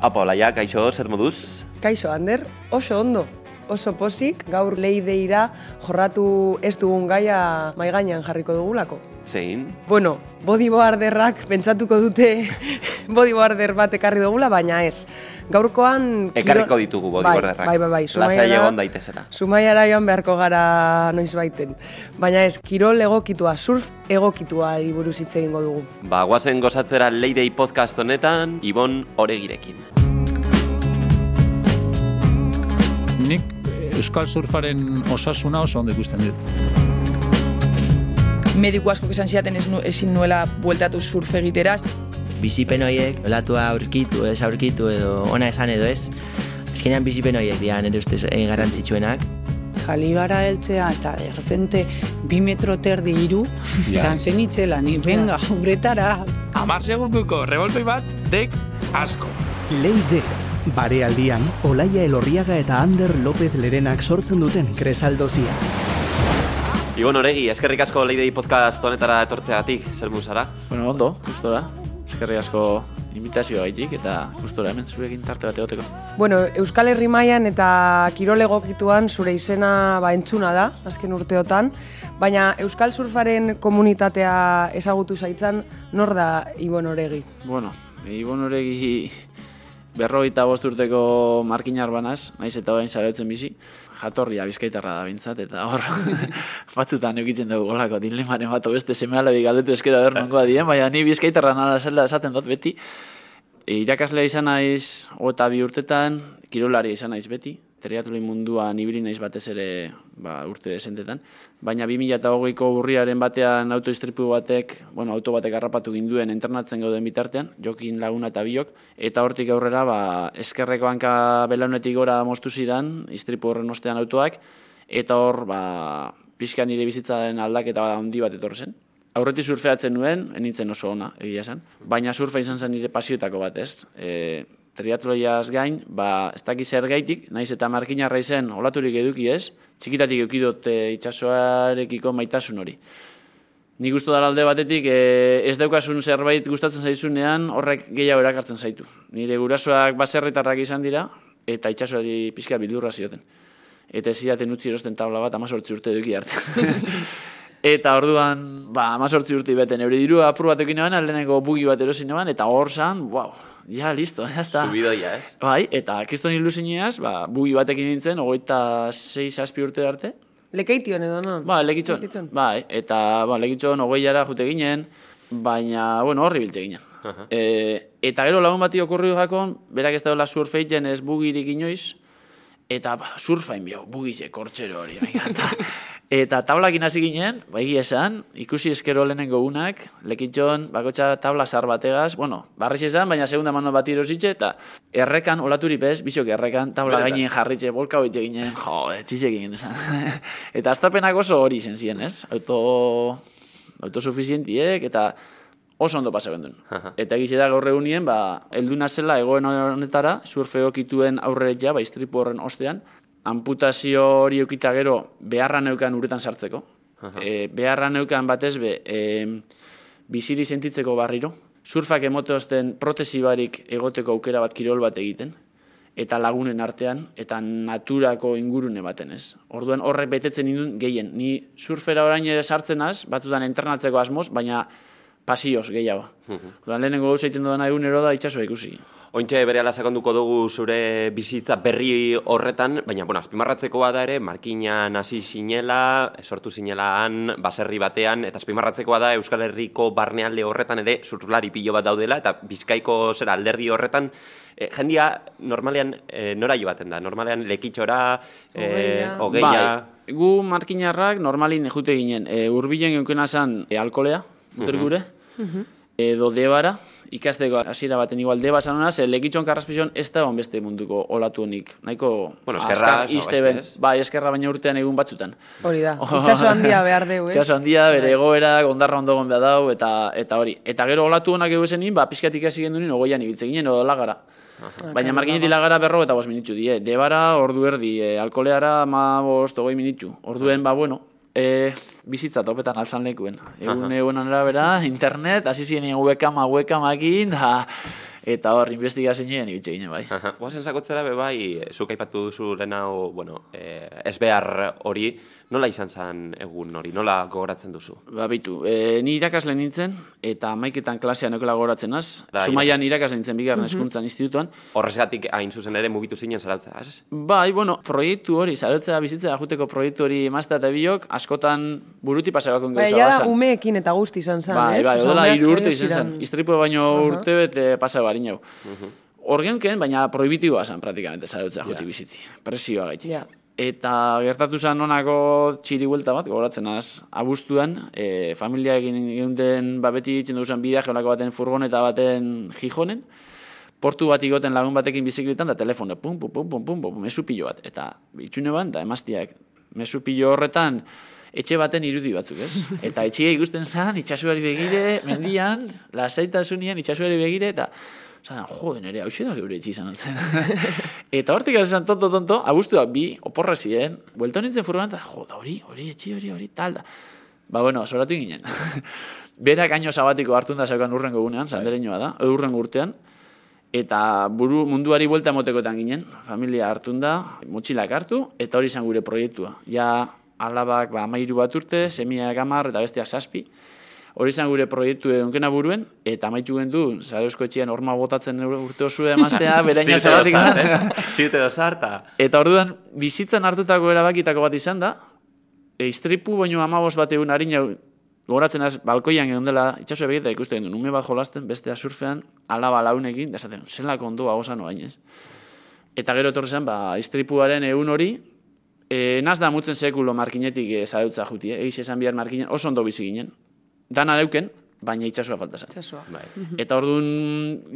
Apo, laia, kaixo, zer moduz? Kaixo, Ander, oso ondo, oso posik, gaur leideira jorratu ez dugun gaia maigainan jarriko dugulako. Zein? Bueno, bodyboarderrak pentsatuko dute bodyboarder bat ekarri dugula, baina ez. Gaurkoan... Ekarriko ditugu bodyboarderrak. Bai, bai, bai. Lasai egon daitezela. Sumaiara joan beharko gara noiz baiten. Baina ez, kirol egokitua, surf egokitua buruz hitz egingo dugu. Ba, guazen gozatzera Leidei podcast honetan, Ibon Oregirekin. Nik eh, Euskal Surfaren osasuna oso ondo ikusten dut. Mediku asko esan ziaten ez nu, ezin nuela bueltatu surf egiteraz. bizipen horiek, olatua aurkitu, ez aurkitu edo ona esan edo ez. Azkenean bizipen horiek dira nire ustez eh, garrantzitsuenak. Jalibara heltzea eta de repente bi metro terdi iru, izan zen itxela, ni venga, uretara. Amar segunduko revolpei bat, dek asko. Leide, barealdian, Olaia Elorriaga eta Ander López Lerenak sortzen duten kresaldozia. Ibon Oregi, eskerrik asko Leidei podcast honetara etortzeagatik, zer zara? Bueno, ondo, gustora. Eskerri asko invitazioa gaitik eta gustora hemen zurekin tarte bat egoteko. Bueno, Euskal Herri mailan eta kirol egokituan zure izena ba, entzuna da, azken urteotan, baina Euskal Surfaren komunitatea ezagutu zaitzan, nor da Ibon Oregi? Bueno, Ibon horregi berrogeita bost urteko markinar banaz, naiz eta orain zarautzen bizi, jatorria bizkaitarra da bintzat, eta hor batzutan eukitzen dugu golako dilemaren bat beste seme alabi galdetu eskera ber nongoa dien, baina ni bizkaitarra nala zela esaten dut beti. E, irakaslea izan naiz, eta bi urtetan, kirolari izan naiz beti, triatloi munduan ibili naiz batez ere ba, urte desentetan. Baina 2008ko urriaren batean autoistripu batek, bueno, auto batek harrapatu ginduen internatzen gauden bitartean, jokin laguna eta biok, eta hortik aurrera ba, eskerreko hanka belaunetik gora moztu zidan, istripu horren ostean autoak, eta hor ba, pixka nire bizitzaren aldaketa handi bat etorri zen. Aurretik surfeatzen nuen, enintzen oso ona, egia zen. Baina surfa izan zen nire pasioetako bat, ez? E, triatloiaz gain, ba, ez dakiz zer naiz eta markinarra izen olaturik eduki ez, txikitatik eukidot e, itxasoarekiko maitasun hori. Nik gustu dara alde batetik, e, ez daukasun zerbait gustatzen zaizunean, horrek gehiago erakartzen zaitu. Nire gurasoak baserritarrak izan dira, eta itxasoari pixka bildurra zioten. Eta ez ziraten utzi erosten tabla bat, amazortzi urte eduki arte. Eta orduan, ba, amazortzi urte beten, eure diru apur bat ekin eban, lehenengo bugi bat erosin eban, eta hor zan, wow, ja, listo, ya está. Subidoia, ez? Bai, eta kiston ilusineaz, ba, bugi batekin nintzen, ogoita 6 azpi urte arte. Lekeition edo non? Ba, lekitxon. Lekitxon. Bai, eta ba, lekitxon ogeiara jute ginen, baina, bueno, horri biltze ginen. e, eta gero lagun bati okurri jakon, berak ez dagoela surfeiten ez bugirik inoiz, eta ba, surfain bio, bugize, kortxero hori, me encanta. Eta tablakin hasi ginen, ba, egia esan, ikusi eskero lehenengo unak, lekitxon, bakotxa tabla zar bategaz, bueno, barriz esan, baina segunda mano bat irositxe, eta errekan, olaturi bez, bisok errekan, tabla gainen jarritxe, bolka hoite ginen, jo, txitxe ginen esan. eta astapenak oso hori izen ziren, ez? Auto, autosuficientiek, eta oso ondo pasa gendun. Aha. Eta egize da gaur egunien, ba, elduna zela egoen honetara, surfeokituen aurreretia, ba, istripu horren ostean, amputazio hori eukita gero beharra neukan uretan sartzeko. E, beharra neukan batez be, e, biziri sentitzeko barriro. Surfak emote osten protesi barik egoteko aukera bat kirol bat egiten eta lagunen artean, eta naturako ingurune baten, ez? Orduan horrek betetzen indun gehien. Ni surfera orain ere sartzen az, batzutan entrenatzeko asmoz, baina pasioz gehiago. Orduan lehenengo gauza egiten dudana egunero da itxasoa ikusi. Ointxe bere sakonduko dugu zure bizitza berri horretan, baina, bueno, azpimarratzekoa da ere, markinan hasi sinela, sortu sinela han, baserri batean, eta azpimarratzekoa da Euskal Herriko barnealde horretan ere surflari pilo bat daudela, eta bizkaiko zera alderdi horretan, e, jendia normalean e, nora joaten da, normalean lekitxora, e, Hogeia. hogeia, Bai, gu markinarrak normalin jute ginen, e, urbilen geukena zan e, alkolea, mutur gure, edo debara, ikasteko hasiera baten igual deba zanona, ze lekitxon karraspizon ez da beste munduko olatu honik. Nahiko Bueno, eskerra, iste zago, ben, bai, eskerra baina urtean egun batzutan. Hori da, itxaso handia behar dugu, ez? Itxaso handia, bere egoera, ondarra ondo gondea dau, eta, eta hori. Eta gero olatu honak egu zenin, ba, pixkatik hasi gendunin, ogoian ibiltze ginen, edo lagara. Baina markinetik lagara berro eta bost minitzu die. Debara ordu erdi, e, alkoleara ma bost ogoi minitzu. Orduen, ba, bueno, e, bizitza topetan alzan lekuen. Egun egun arabera, internet, hasi ziren webcama, webcamakin, da, eta hor, investigazioen ibitxe ginen bai. Guazen sakotzera be bai, zuk aipatu duzu lehenau, bueno, eh, ez behar hori, nola izan zen egun hori, nola gogoratzen duzu? Ba, bitu, e, ni irakasle nintzen, eta maiketan klasean okela gogoratzen az. Da, Zumaian irakasle nintzen bigarren eskuntzan institutuan. Horrezgatik hain zuzen ere mugitu zinen zarautza, ez? Bai, bueno, proiektu hori, zarotzea bizitzea juteko proiektu hori emaztea eta biok, askotan buruti pasabakon Bai, gauza ja, bazan. umeekin eta guzti izan zen, Bai, ez? bai, umeak hiru urte izan zen. Istripu baino urte bete pasa barin jau. Hor geunken, baina prohibitiboa zen praktikamente zarautzea juti bizitzi. Presioa gaitik. Ja. Eta gertatu zen nonako txiri buelta bat, gogoratzen az, abuztuan, e, familia egin geunden, ba, beti ditzen duzen bidea geolako baten furgoneta baten jijonen, portu bat igoten lagun batekin bizikletan, da telefono, pum, pum, pum, pum, pum, pum, mesu pilo bat. Eta itxune ban, da emaztiak, mesu pilo horretan, etxe baten irudi batzuk, ez? Eta etxea ikusten zen, itxasuari begire, mendian, lasaitasunian itxasuari begire, eta Zaten, jode, nire, hau da geure etxi izan zen. eta hortik esan tonto, tonto, abuztuak bi, oporra ziren, buelta nintzen furgonan, eta jo, da hori, hori, etxi, hori, hori, tal da. Ba, bueno, soratu ginen. Berak aino sabatiko hartun da zeukan urrengo gunean, sandereñoa da, urrengo urtean, eta buru munduari buelta motekotan ginen, familia hartun da, motxilak hartu, eta hori izan gure proiektua. Ja, alabak, ba, amairu bat urte, semiak amar, eta bestiak zazpi, hori izan gure proiektu edunkena buruen, eta amaitu gendu, Zareusko etxean orma botatzen urte osu emaztea, beraina zabatik. dozar, ez? Ziute dozar, eta... Orduan, bizitzan hartutako erabakitako bat izan da, e, istripu baino amabos bat egun harina, gogoratzen az, balkoian egon dela, itxaso begita ikusten genuen, ume bat jolasten, bestea surfean, alaba launekin, da esaten, zelako ondoa gozan oain ez. Eta gero etorri zen, ba, istripuaren egun hori, e, naz da mutzen sekulo markinetik e, zarautza juti, eh? egiz esan bihar markinen, oso ondo bizi ginen. Dana leuken, baina itxasua falta zen. Itxasoa. Bai. Eta orduan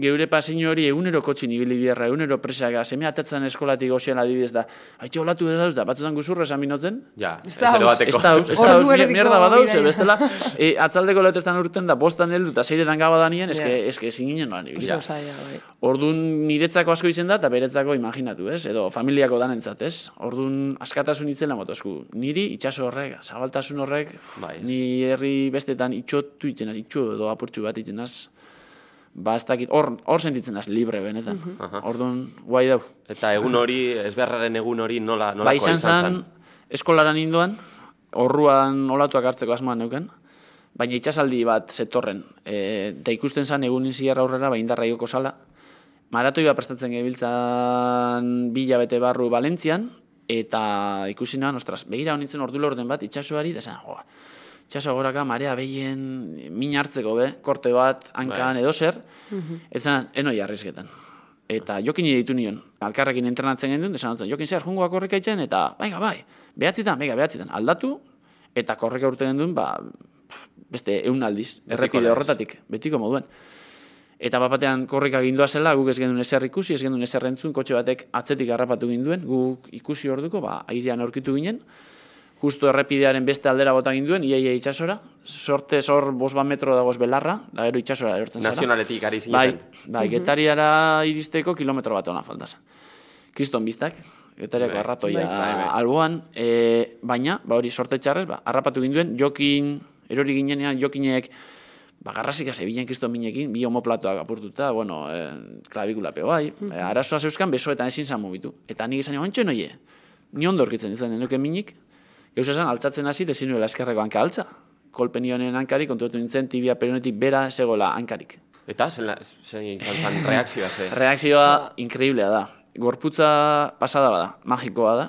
geure pasiño hori egunero kotxin ibili biherra, egunero presaka, semea atetzen eskolatik goxean adibidez da, haitxe olatu ez dauz da, batzutan guzurra esan binotzen, Ja, Ez ez da ere hau. bateko. Ez dauz, ez dauz, mierda badauz, bestela, e, atzaldeko lehetestan urten da, bostan heldu, eta zeiretan gaba da nien, eske, Ja. eske ezin ginen noan ibili. Zaila, bai. Orduan niretzako asko izen da, eta beretzako imaginatu, ez? Edo familiako danentzat, ez? Orduan askatasun itzela motosku. Niri itxaso horrek, zabaltasun horrek, Bai, ni herri bestetan itxotu itzenaz, itxo edo apurtxu bat itzenaz, ba ez dakit, hor, hor sentitzen az, libre benetan. Orduan, guai dau. Eta egun hori, ezbeharraren egun hori nola, nolako Ba, izan zen, eskolaran indoan, horruan olatuak hartzeko asmoan neuken, baina itxasaldi bat zetorren. E, eta ikusten zen egun iziarra aurrera, ba, indarra joko sala. Maratoi bat prestatzen gebiltzan bila bete barru Valentzian, eta ikusi noan, ostras, begira honintzen ordu lorden bat itxasoari, da zen, joa, itxaso goraka, marea behien, min hartzeko be, korte bat, hankan, edo zer, eta zen, enoi arrizketan. Eta jokin ditu nion, alkarrekin entrenatzen gendun, desan dutzen, jokin zehar, jungoa korrika itzen, eta, baiga, bai, behatzitan, baiga, behatzitan, aldatu, eta korrika urte gendun, ba, beste eun aldiz, errepide horretatik, betiko moduen. Eta bapatean korrika gindua zela, guk ez gendun ezer ikusi, ez gendun ezer entzun, kotxe batek atzetik harrapatu ginduen, guk ikusi orduko, ba, airean aurkitu ginen, justu errepidearen beste aldera bota ginduen, iaia itxasora, sorte hor bos bat metro dagoz belarra, da gero itxasora erortzen zara. Nazionaletik ari Bai, zineten. bai, getariara iristeko kilometro bat ona falta zen. Kriston biztak, getariako Bai, arratoia bai, bai, bai. alboan, e, baina, ba hori sorte txarrez, ba, harrapatu ginduen, jokin, erori ginenean, jokinek, ba, garrasika zebilen kriston minekin, bi homoplatoak apurtuta, bueno, e, klabikulapeo bai, e, arazoa zeuskan besoetan ezin zan mugitu. Eta nik izan, ontxe noie, ni ondo aurkitzen izan, nenuken minik, Geuz esan, altzatzen hasi, dezin nuela eskerreko hanka altza. Kolpen honen hankari, kontuatu nintzen, tibia peronetik bera zegoela hankarik. Eta, zein, izan zen reakzioa, ze? Reakzioa inkreiblea da. Gorputza pasada bada, magikoa da.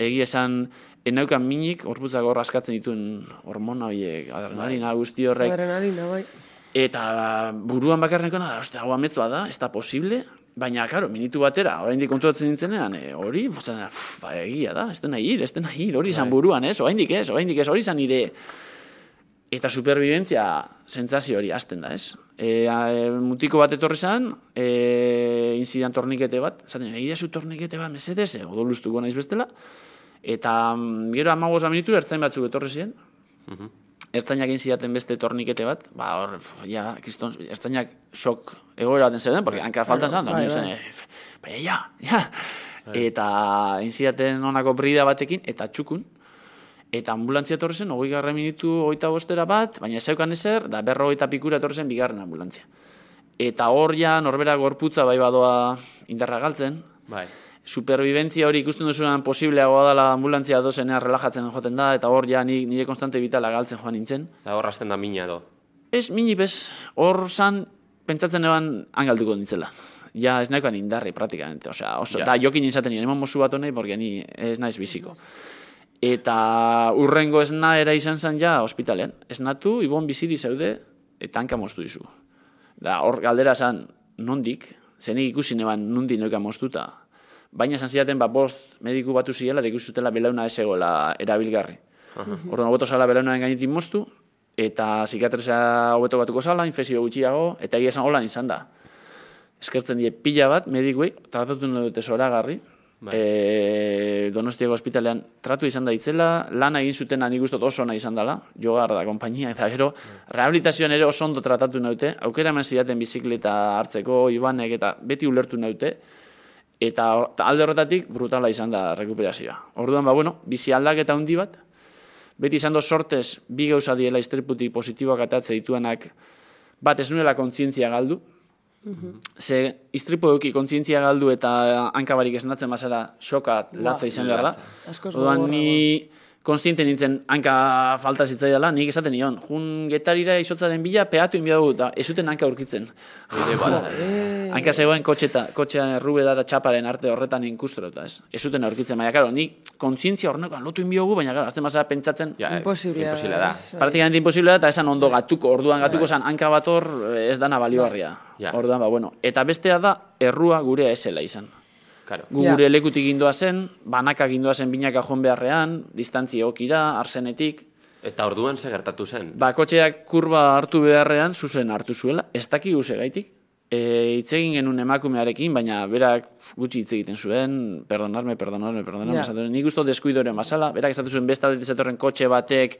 Egi esan, enaukan minik, gorputza gorra askatzen dituen hormona horiek, adrenalina guzti horrek. Adrenalina, bai. Eta buruan bakarrenko da, oste, hau amets da, ez da posible, baina, karo, minutu batera, oraindik kontuatzen nintzenean, e, hori, bostan, pff, ba, egia da, ez dena hil, ez dena hil, hori izan buruan, ez, oraindik ez, oraindik ez, hori izan nire, eta superbibentzia sentsazio hori hasten da, ez? E, a, e, mutiko bat etorri zan, e, inzidan tornikete bat, zaten, egia zu tornikete bat, mesedez, e, odolustuko naiz bestela, eta mm, gero amagoz minutu ertzain batzuk etorri ziren, ertzainak egin zidaten beste tornikete bat, ba, hor, ja, kriston, ertzainak sok egoera baten zeuden, porque hanka falta zan, da, bai, nio zen, bai. baina, ja, ja, eta egin zidaten onako brida batekin, eta txukun, eta ambulantzia etorri zen, hogei garra minutu, hogeita bostera bat, baina zeukan ezer, da berro eta pikura etorri zen bigarren ambulantzia. eta hor ja norbera gorputza bai badoa indarra galtzen, Bai. Superbibentzia hori ikusten duzunan posibleagoa dela ambulantzia dozenean relajatzen joten da, eta hor ja ni, nire konstante vitala galtzen joan nintzen. Eta hor hasten da mina edo. Ez, minip ez, hor san, pentsatzen eban hangalduko nintzela. Ja, ez nahikoan indarri, praktikamente. Osea, oso, Ja. da, jokin izaten nien, eman mozu bat honei, porque ni ez naiz biziko. Eta urrengo esna era izan zen ja ospitalean. Esnatu, ibon biziri zeude, eta hanka moztu dizu. Da, hor galdera zan, nondik, zenik ikusi neban nondik noika moztuta. Baina esan zidaten, ba, bost mediku batu ziela, da ikusi zutela belauna ez egoela erabilgarri. Orduan, hobeto zala belaunaren gainetik moztu, eta psikiatresa hobeto batuko zala, infezio gutxiago, eta egia esan holan izan da. Eskertzen die pila bat, medikuei, tratatu dute zoragarri, Bai. e, Donostiako ospitalean tratu izan da itzela, lana egin zuten nik dut oso ona izan dela, jogar da konpainia, eta gero, rehabilitazioan ere oso ondo tratatu naute, aukera eman zidaten bizikleta hartzeko, ibanek, eta beti ulertu naute, eta alde horretatik brutala izan da rekuperazioa. Orduan, ba, bueno, bizi aldaketa handi bat, beti izan do sortez bi gauza diela istriputik positiboak atatze dituenak, bat ez nuela kontzientzia galdu, Ze istripu eduki kontzientzia galdu eta hankabarik esnatzen bazara xoka latza izan behar da. Orduan ni konstiente nintzen hanka falta zitzaidala, nik esaten nion, jun getarira isotzaren bila peatu inbia dugu, eta ez zuten hanka aurkitzen. Eh. Hanka zegoen kotxeta, kotxean errubeda eta txaparen arte horretan inkustro, eta ez. Ez zuten aurkitzen, baina, karo, nik kontzientzia hornekoan lotu inbiogu, baina, karo, azten bazara pentsatzen, Ja, Imposiblea imposible da. bai. Praktikamente imposible da, eta esan ondo gatuko, orduan gatuko zan hanka bat hor eh, ez dana baliogarria. Ja. Orduan, ba, bueno. Eta bestea da, errua gurea esela izan. Claro. Gu Ja. gure lekutik gindoa zen, banaka gindoa zen binaka jon beharrean, distantzi egokira, arsenetik, Eta orduan ze gertatu zen? ba, kotxeak kurba hartu beharrean zuzen hartu zuela, ez daki gaitik. E, hitz egin genuen emakumearekin, baina berak gutxi hitz egiten zuen, perdonarme, perdonarme, perdonarme, Ja. esaten, nik usto deskuidoren basala, berak esaten zuen beste aldetik zetorren kotxe batek,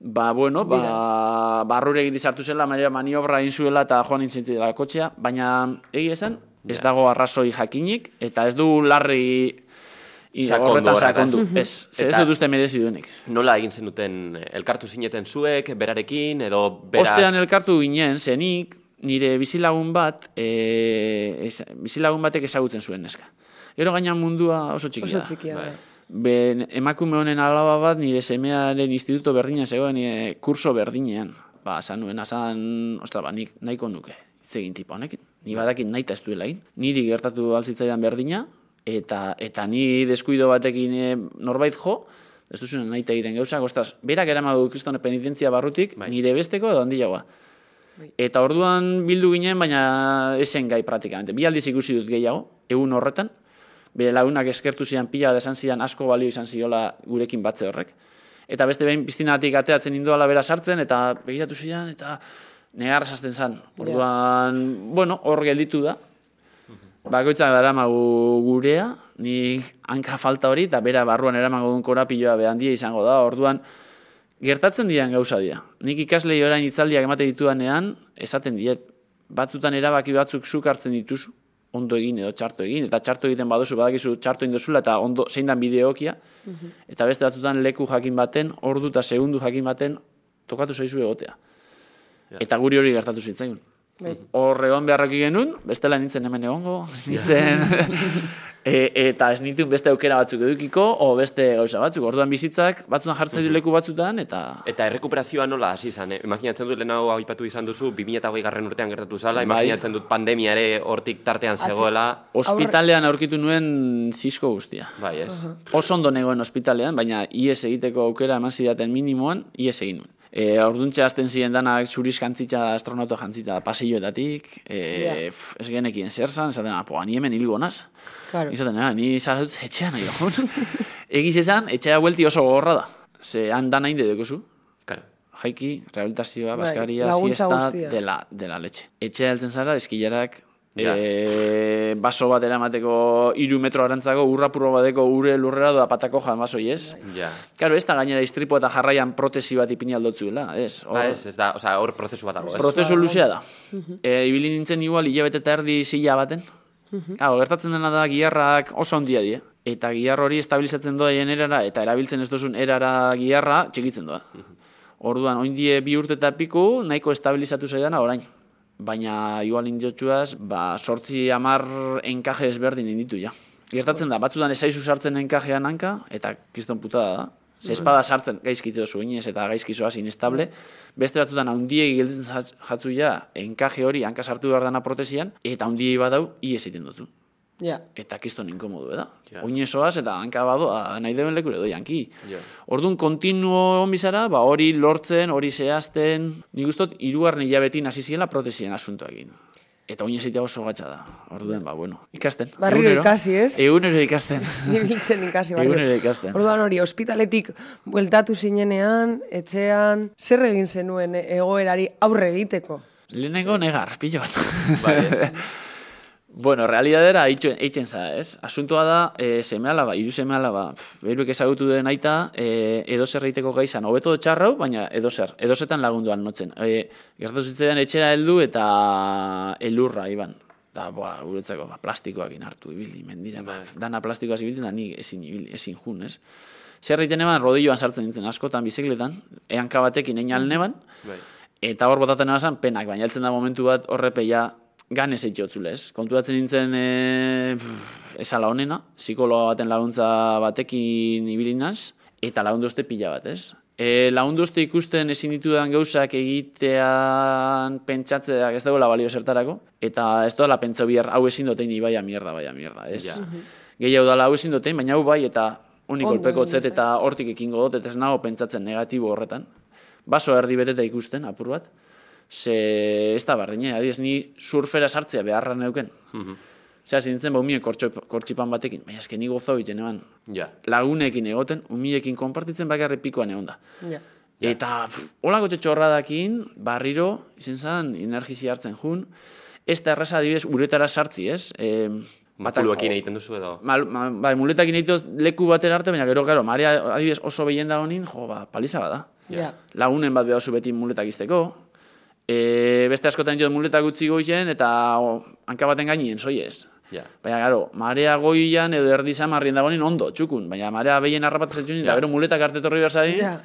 ba, bueno, ba, barrure egin sartu zela, manera maniobra egin zuela eta joan nintzen zela kotxea, baina egia esan, ez dago arrazoi jakinik, eta ez du larri horretan sakondu. Ez, ez dut uste merezi duenik. Nola egin zenuten eh, elkartu zineten zuek, berarekin, edo berak... Ostean elkartu ginen, zenik nire bizilagun bat, e, ez, bizilagun batek ezagutzen zuen neska. Gero gaina mundua oso txikia. Oso txikia da. Ben, emakume honen alaba bat nire semearen instituto berdinean zegoen nire kurso berdinean. Ba, esan nuen, esan, ostra, ba, nik nahiko nuke hitz egin tipa honekin. Ni badakit nahi ez duela egin. Niri gertatu alzitzaidan berdina, eta eta ni deskuido batekin e, norbait jo, ez duzuen nahi egiten gauzak, ostras, berak eramadu kristone penitentzia barrutik, Bai. nire besteko edo handiagoa. Eta orduan bildu ginen, baina esen gai praktikamente. Bi aldiz ikusi dut gehiago, egun horretan, bere lagunak eskertu zidan pila da esan zidan asko balio izan ziola gurekin batze horrek. Eta beste behin piztinatik ateatzen indoala bera sartzen, eta begiratu zidan, eta negar esasten zan. Orduan, bueno, hor gelditu da. Bakoitzak daramagu gurea, ni hanka falta hori, eta bera barruan eramago duen korapiloa behandia izango da. Orduan, gertatzen dian gauza dira. Nik ikaslei orain hitzaldiak emate dituanean, esaten diet, batzutan erabaki batzuk zuk hartzen dituzu, ondo egin edo txarto egin, eta txarto egiten baduzu badakizu txarto indozula eta ondo zein dan bideokia, eta beste batzutan leku jakin baten, ordu eta segundu jakin baten, tokatu zaizu egotea. Eta guri hori gertatu zitzaigun. Bai. Hor egon beharraki genuen, bestela nintzen hemen egongo, nintzen, e, eta ez nituen beste aukera batzuk edukiko, o beste gauza batzuk, orduan bizitzak, batzutan jartzen ditu leku batzutan, eta Eta errekuperazioa nola hasi izan, eh? Imaginatzen dut lehenago aipatu izan duzu, 2008 garren urtean gertatu zala, Bai. imaginatzen dut pandemia ere hortik tartean zegoela. ospitalean aurkitu nuen zizko guztia. Bai, ez. Oso ondo negoen ospitalean, baina ies egiteko aukera eman zidaten minimoan, ies egin nuen. E, orduntxe hasten ziren danak zuriz jantzitza, astronauto jantzitza pasilloetatik, e, Ja. pf, ez genekien zer zan, esaten, apoa, ni hemen hilgo naz. Claro. Izaten, ah, ni zara dut etxean nahi dagoen. Egiz esan, etxea buelti oso gogorra da. Ze han dana inde dekozu. Claro. Jaiki, rehabilitazioa, Bai, baskaria, laguntza siesta, dela, dela letxe. Etxea heltzen zara, eskilarak, Ja. e, baso bat eramateko iru metro arantzako, urrapurro bateko ure lurrera doa patako jan basoi ez. Ja. Karo, ez da gainera istripo eta jarraian protesi bat ipini aldotzuela, ez? Hor, Ba, ez, ez da, osea, hor prozesu bat dago, ez? Prozesu luzea da. E, ibili nintzen igual hilabete eta erdi zila baten. Hau, gertatzen dena da giharrak oso handia die. Eta giharra hori estabilizatzen doa erara eta erabiltzen ez duzun erara giharra txikitzen doa. Orduan, oin die bi urte eta piku, nahiko estabilizatu zaidana orain. Baina igual indiotxuaz, ba, sortzi amar enkaje ezberdin inditu ja. Gertatzen da, batzutan ezaizu sartzen enkajean hanka, eta kiston putada da. Ze espada sartzen gaizkite dozu inez eta gaizkizoaz inestable. Beste batzutan haundiegi gelditzen jatz- jatzu ja, enkaje hori hanka sartu behar dana protesian, eta haundiegi badau, ies egiten duzu. Ja. Eta kiston inkomodu, eda? Ja. Oinesoaz eta hanka bado, a, nahi deuen lekure doi, hanki. Ja. Orduan, kontinuo onbizara, ba, hori lortzen, hori zehazten, nik ustot, irugarren hilabetin hasi ziela protesien asuntoa egin. Eta oinez egitea oso gatsa da. Orduan, ba, bueno, ikasten. Barriro Egunero. ikasi, ez? Egunero ikasten. Ibiltzen ikasi barrio. Egunero ikasten. Orduan hori, ospitaletik bueltatu zinenean, etxean, zer egin zenuen egoerari aurre egiteko? Lehenengo negar, pilo bat. Ez. Bueno, realidadera eitzen, za, ez? Asuntoa da, e, seme alaba, iru seme alaba, beruek ezagutu den aita, e, edo zer egiteko gaizan, hobeto txarrau, baina edo zer, edo zetan lagunduan notzen. E, Gertatu zitzaidan etxera heldu eta elurra, iban. Da, boa, guretzako, ba, plastikoak hartu ibili, mendira, ba, dana plastikoaz ibiltzen da, ni ezin, ibili, ezin jun, ez? Zer egiten eban, rodilloan sartzen nintzen askotan, bizikletan, ehanka batekin egin neban, Bai. Eta hor botaten esan penak, baina heltzen da momentu bat horrepeia ganez eitxotzule, ez? Konturatzen nintzen e, pff, esala honena, psikologa baten laguntza batekin ibilinaz, eta lagundu uste pila bat, ez? E, lagundu uste ikusten ezin ditudan gauzak egitean pentsatzeak ez dagoela balio zertarako, eta ez dola pentsau bihar hau ezin dotein ibaia mierda, baia mierda, ez? Ja. Gehiago dala hau ezin dotein, baina hau bai, eta unik Ondo kolpeko egin tzet eta hortik ekingo dut, eta ez nago pentsatzen negatibo horretan. Baso erdi beteta ikusten, apur bat. Ze ez da bardine, adiez, ni surfera sartzea beharra neuken. Zera, zintzen ba, umie kortxipan batekin, baina eske ni gozo egiten eban. Ja. Lagunekin egoten, umiekin konpartitzen bakarri pikoan egon da. Ja. Eta pff, holako txetxorradakin, barriro, izen zen, energizi hartzen jun, ez da erreza adibidez uretara sartzi, ez? E, Makuluekin egiten duzu edo. Mal, ma, bai, muletakin egiten leku batera arte, baina gero, gero, marea adibidez oso behien da honin, jo, ba, paliza bada. Ja. Lagunen bat behar beti muletak izteko. E, beste askotan jo muletak utzi goizen, eta o, hanka baten gainien, soiez. Ja. Baina, gero, marea goian edo erdi samarrien dagoenin ondo, txukun. Baina marea behien harrapatzen zuen, eta gero muletak arte torri bersari. Ja.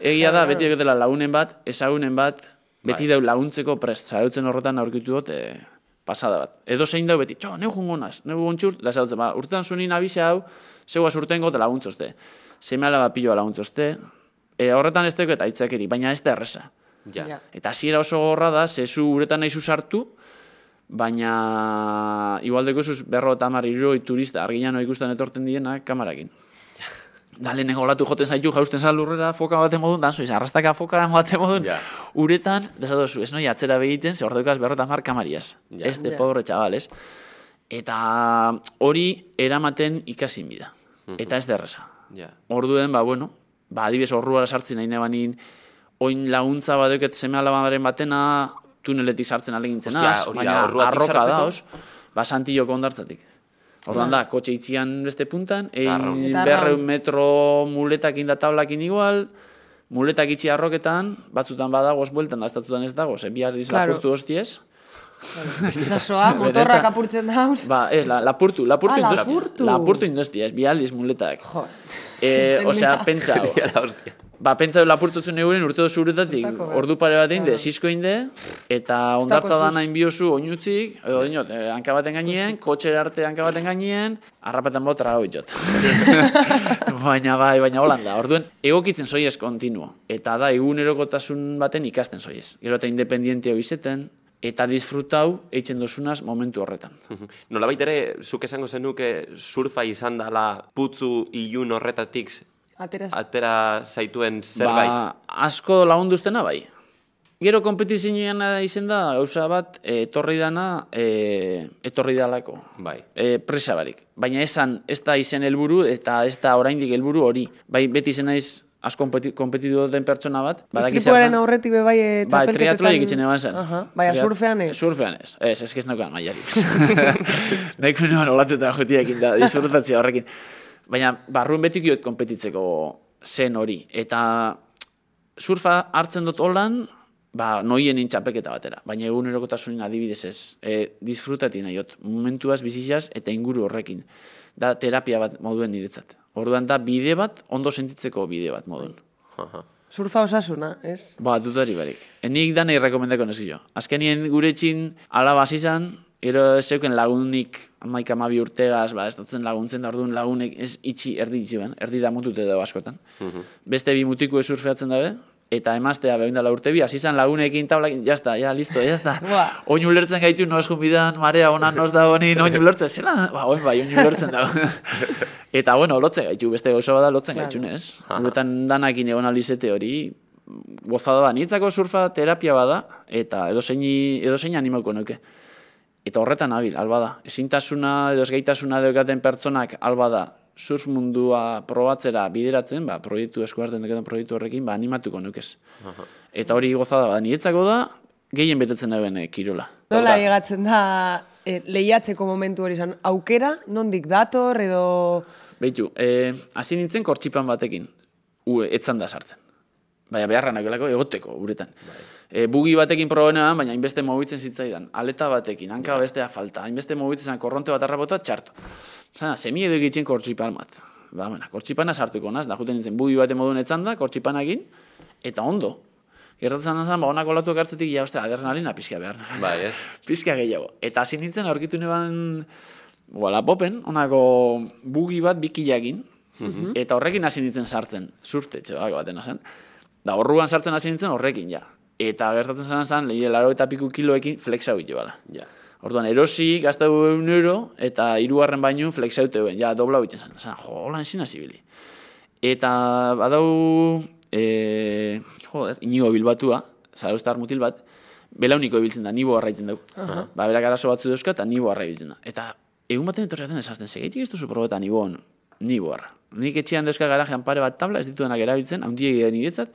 Egia da, beti egotela lagunen bat, ezagunen bat, beti Bai. dau laguntzeko prest, zarautzen horretan aurkitu dut, e, pasada bat. Edo zein dau beti, txo, neu jungo naz, neu gontxur, da zarautzen, ba, urtean zunin abise hau, zegoa urtengo eta laguntzozte. Seme alaba piloa laguntzozte, e, horretan ez teko eta aitzakeri, baina ez da erresa. Ja. Ja. Eta hasiera oso gorra da, zezu uretan nahi sartu, baina igualdeko zuz berro eta hamar hirurogei turista arginano ikusten etorten dienak kamarakin. Da lehenengo olatu joten zaitu jausten zan lurrera foka baten modun, dan zoiz, arrastaka foka baten modun, Ja. uretan, desadozu, ez noi atzera begiten, ze ordoikaz berro eta hamar kamariaz. Ja. Este Ja. pobre chaval, ez? Eta hori eramaten ikasin bida. Eta ez da erresa. Ja. Orduen, ba, bueno, ba, adibidez horruara sartzen nahi nebanin, oin laguntza badeuket seme alabaren batena, tuneletik sartzen alegintzen az, baina arroka da, os, ba, santilloko ondartzatik. Orduan da, kotxe itzian beste puntan, egin berreun metro muletakin da tablakin igual, muletak itxi arroketan, batzutan badago bueltan, da, estatutan ez dago, ze bihar iz Claro. lapurtu hostiez. Itxasoa, motorrak apurtzen dauz. Ba, ez, la, lapurtu, lapurtu Ah, indosti. lapurtu. Lapurtu indosti, ez, bi aldiz muletak. Jo. Eh, osea, hostia. Ba, pentsau lapurtzutzen euren urte dozu uretatik, bai. ordu pare bat egin, Claro. sisko inde, eta ondartza zus. da nahin biozu oinutzik, edo dinot, eh, hanka baten gainien, kotxera arte hanka baten gainien, harrapaten bot trago itxot. baina bai, baina holanda. Orduen, egokitzen soiez kontinuo. Eta da, egunerokotasun baten ikasten soiez. Gero eta independiente hau izeten, eta disfrutau eitzen dozunaz momentu horretan. Nolabait ere, zuk esango zenuke surfa izan dela putzu ilun horretatik Atera atera zaituen zerbait. Ba, asko lagunduztena bai. Gero kompetizioan izen da, gauza bat, etorri dana, e, etorri dalako. Bai. E, presa barik. Baina esan, ez da izen helburu eta ez da oraindik helburu hori. Bai, beti izen naiz asko kompeti, kompetitu den pertsona bat. Istripuaren aurretik be bai e, Bai, triatloa egitzen eban zen. Aha, Baina Triat- surfean ez. Surfean ez. Ez, ez, ez neukan maiarik. Nahiko nuen olatuta jutiakin da, disfrutatzea horrekin. Baina barruen betik joet kompetitzeko zen hori. Eta surfa hartzen dut holan, ba, noien txapelketa batera. Baina egunerokotasunin adibidez ez. E, disfrutati nahiot. Momentuaz, bizizaz eta inguru horrekin. Da terapia bat moduen niretzat. Orduan da bide bat, ondo sentitzeko bide bat moduen. Aha. Surfa osasuna, ez? Ba, dutari barik. E, nik danei rekomendako neskio. Azkenien gure txin alabaz izan, ero ez zeuken lagunik amaik amabi urtegaz, ba, ez dutzen laguntzen da orduan lagunek ez itxi erdi itxi ben, erdi da mutute dago askotan. Beste bi mutiku ez surfeatzen dabe, eta emaztea behin dela urte bi, hasi izan lagunekin tablakin, jazta, ja, listo, jazta. Oin ulertzen gaitu, nos jumbidan, marea ona, nos da honi, oin ulertzen, zela, ba, oin bai, oin ulertzen dago. eta, bueno, lotzen gaitu, beste gauza bada lotzen Claro. ez? Guretan danakin egon alizete hori, gozada da. Nitzako surfa terapia bada, eta edo zein animauko nuke. Eta horretan abil, alba da. Ezintasuna edo ezgaitasuna deukaten pertsonak alba da surf mundua probatzera bideratzen, ba, proiektu eskuarten dekaten proiektu horrekin, ba, animatuko nukez. Eta hori gozada da. Niretzako da, gehien betetzen dauen eh, kirola. Nola egatzen da e, lehiatzeko momentu hori izan, aukera, nondik dator, edo... Beitu, eh, hasi nintzen kortxipan batekin, u, etzan da sartzen. Baina beharra nagoelako egoteko, uretan. E, bugi batekin probenean, baina hainbeste mobitzen zitzaidan. Aleta batekin, hanka bestea falta. Hainbeste mobitzen zan korronte bat arrabota, txarto. Zana, semi edo egitzen kortxipan bat. Ba, bueno, kortxipana sartuko naz, da juten nintzen bugi bate modun etzan da, kortxipanakin, eta ondo. Gertatzen zen, ba, honako latuak hartzetik, ja, ostia, adrenalina pizka behar. Bai, ez? pizka gehiago. Eta hasi nintzen aurkitu neban, wala popen, honako bugi bat bikilakin, eta horrekin hasi nintzen sartzen, surfte, txolako baten zen. Da horruan sartzen hasi nintzen horrekin, ja. Eta gertatzen zen zen, lehi laro eta piku kiloekin flexa bitu bala. Ja. Orduan, erosi, gaztau egun euro, eta hirugarren baino flexaute euen, ja, dobla bitzen zen. Zan, jo, holan ezin hasi bili. Eta badau, e, joder, inigo bilbatua, zarauztar mutil bat, belauniko ibiltzen da, nibo arraiten dugu. Ba, berak arazo batzu dauzka, eta nibo arra ibiltzen da. Eta egun baten etorriaten esazten, segeitik ez duzu probeta nibon, nibo arra. Nik etxean dauzka garajean pare bat tabla, ez dituenak erabiltzen, haundiek egin niretzat,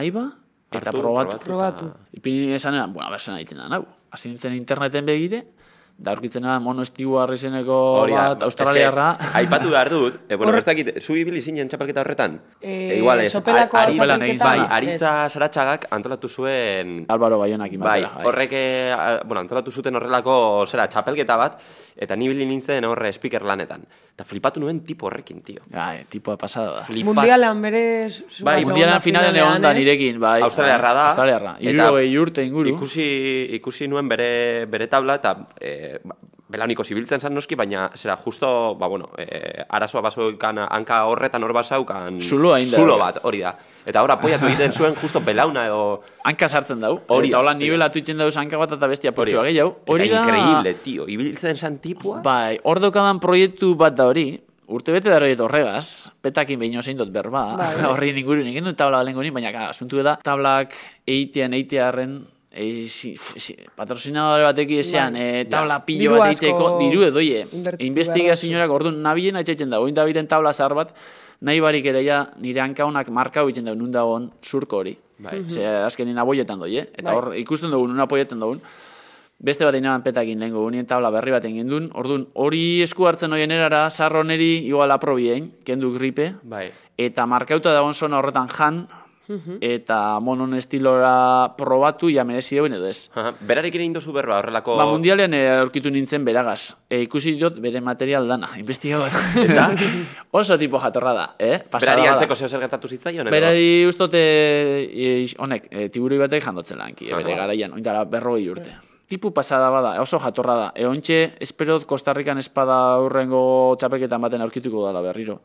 aiba, eta Hartu, probatu. probatu. Probatu. Ipini esanean, bueno, bersen ditzen da, nau. Hasi nintzen interneten begire, da aurkitzen da mono Hori da. bat, australiarra. Eske, aipatu behar dut, e, bueno, ez dakit, zu ibili zinen txapelketa horretan? Eh, E, igual ez, bai, aritza saratxagak antolatu zuen Álvaro Baionak Bai, imatera. horrek, eh, bueno, antolatu zuten horrelako, zera, txapelketa bat, eta ni bili nintzen horre speaker lanetan. Eta flipatu nuen tipo horrekin, tio. Bai, tipoa pasada da. Flipa- Mundialean bere... Bai, Mundialan finalen egon da finalean, nirekin, bai. Australiarra da. Australiarra. eta Irurogei urte inguru. Ikusi, ikusi nuen bere, bere tabla, eta e, belauniko zibiltzen zan noski, baina zera, justo, ba, bueno, e, arazoa basoikan hanka horretan hor basaukan... Zuloa egin da. Zulo bat, hori da. Eta hor apoiatu egiten zuen justo belauna edo... Hanka sartzen dau. Hori eta hola nivelatu itzen dauz hanka bat eta bestia portxua da. gehiago. Hori da... increíble, tio. Ibiltzen zan tipua. Bai, hor daukadan proiektu bat da hori, urte bete da hori horregaz, petakin behin zein dut berba, horri ingurun egin dut tabla balengo baina ka, asuntu da, tablak eitean eitearren, e, si, si, patrocinadore batekin ezean, e, tabla pilo Diru bat asko eiteko, diru edoie. Investigazioak orduan nabien atxetzen da, oin dabiten tabla zahar bat, nahi barik ere ja, nire hankaunak markau egiten da, nun dagoen surko hori. Bai. Ze azkenin aboietan doi, eh? Eta Bai. hor ikusten dugu, nun apoietan dugun. Beste bat inaban petakin lehenko gunien tabla berri bat egin duen. Orduan, hori esku hartzen hoien erara, sarro neri igual aprobien, kendu gripe, Bai. eta markauta dagoen zona horretan jan, eta monon estilora probatu, ja merezi deuen edo ez. Aha, Berarekin egin dozu berba horrelako... Ba, mundialean eh, aurkitu nintzen beragaz. E, ikusi dut bere material dana, investigago. Eta? Oso tipo jatorra da, eh? Pasada Berari antzeko zeo zer gertatu zitzaion? edo? Berari ustote, e, honek, e, tiburoi batek jandotzen lanki, e, bere garaian, oindara berrogei urte. Tipu pasada bada, oso jatorra da. Eontxe, esperot Kostarrikan espada urrengo txapelketan baten aurkituko dela berriro.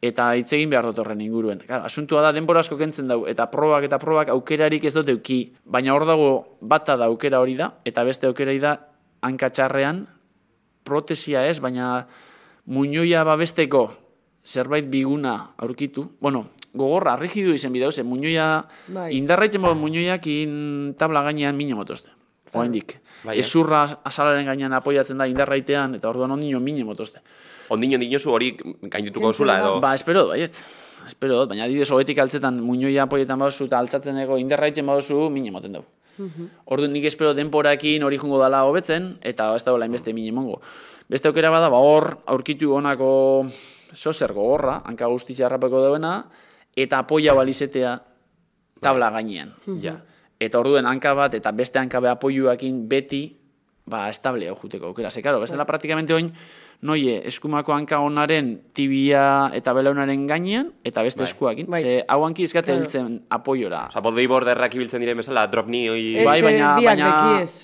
Eta hitz egin behar dut horren inguruen. Claro, asuntua da denbora asko kentzen dau, eta probak eta probak aukerarik ez dut euki. Baina hor dago bata da aukera hori da, eta beste aukera da hankatxarrean protesia ez, baina muñoia babesteko zerbait biguna aurkitu. Bueno, gogorra, rigidu izen bidau, ze muñoia, Bai. indarraitzen modu muñoiak tabla gainean mina motozte. Oaindik. Bai, eh? Ezurra azalaren gainean apoiatzen da indarraitean, eta orduan ondino mine motozte. Ondino dinozu hori gaindituko zula edo... Ba, espero dut, baiet. Espero dut, baina adibidez hogetik altzetan muñoia apoietan baduzu eta altzatzen ego indarraitzen baduzu mine moten dugu. Orduan nik espero denporakin hori jungo dala hobetzen, eta ez da inbeste mine mongo. Beste aukera bada, ba hor aurkitu honako sozer gogorra, hanka guztitza harrapeko dauena, eta apoia balizetea tabla gainean. Ja. Eta orduen hanka bat eta beste hanka be apoiuakin beti ba, estable hau juteko aukera. Ze, karo, bestela praktikamente oin, noie, eskumako hanka onaren tibia eta belaunaren gainean, eta beste Bai. eskuakin. Bai. Ze, hau hanki izkate Claro. heltzen apoiora. Osa, bodyboarderrak ibiltzen diren bezala, drop hoi... Ez, bai, baina, baina,